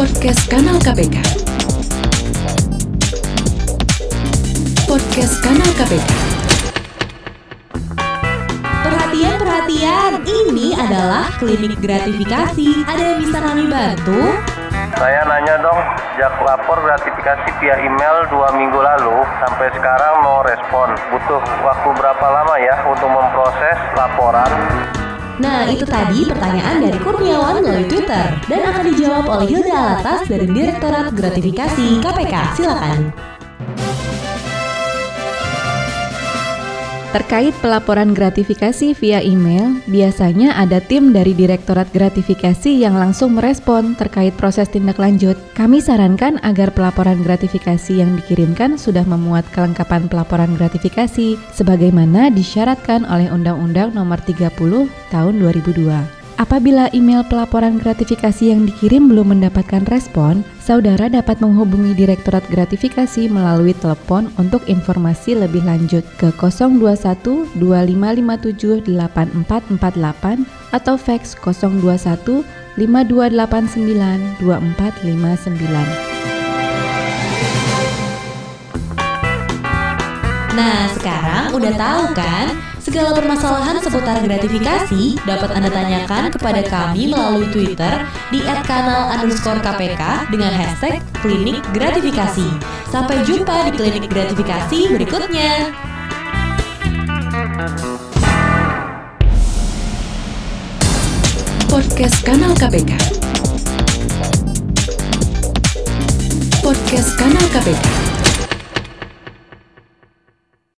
Podcast Kanal KPK. Podcast Kanal KPK. Perhatian, perhatian, ini adalah klinik gratifikasi. Ada yang bisa kami bantu? Saya nanya dong, sejak lapor gratifikasi via email dua minggu lalu sampai sekarang no respon. Butuh waktu berapa lama ya untuk memproses laporan? Nah, itu tadi pertanyaan dari Kurniawan melalui Twitter dan akan dijawab oleh Hilda Alatas dari Direktorat Gratifikasi KPK. Silakan. Terkait pelaporan gratifikasi via email, biasanya ada tim dari Direktorat Gratifikasi yang langsung merespon terkait proses tindak lanjut. Kami sarankan agar pelaporan gratifikasi yang dikirimkan sudah memuat kelengkapan pelaporan gratifikasi sebagaimana disyaratkan oleh Undang-Undang Nomor 30 Tahun 2002. Apabila email pelaporan gratifikasi yang dikirim belum mendapatkan respon, saudara dapat menghubungi Direktorat Gratifikasi melalui telepon untuk informasi lebih lanjut ke 021 2557 8448 atau fax 021 5289 2459. Nah, sekarang udah tahu kan? Segala permasalahan seputar gratifikasi dapat Anda tanyakan kepada kami melalui Twitter di @kanal underscore KPK dengan hashtag klinik gratifikasi. Sampai jumpa di klinik gratifikasi berikutnya. Podcast Kanal KPK. Podcast Kanal KPK.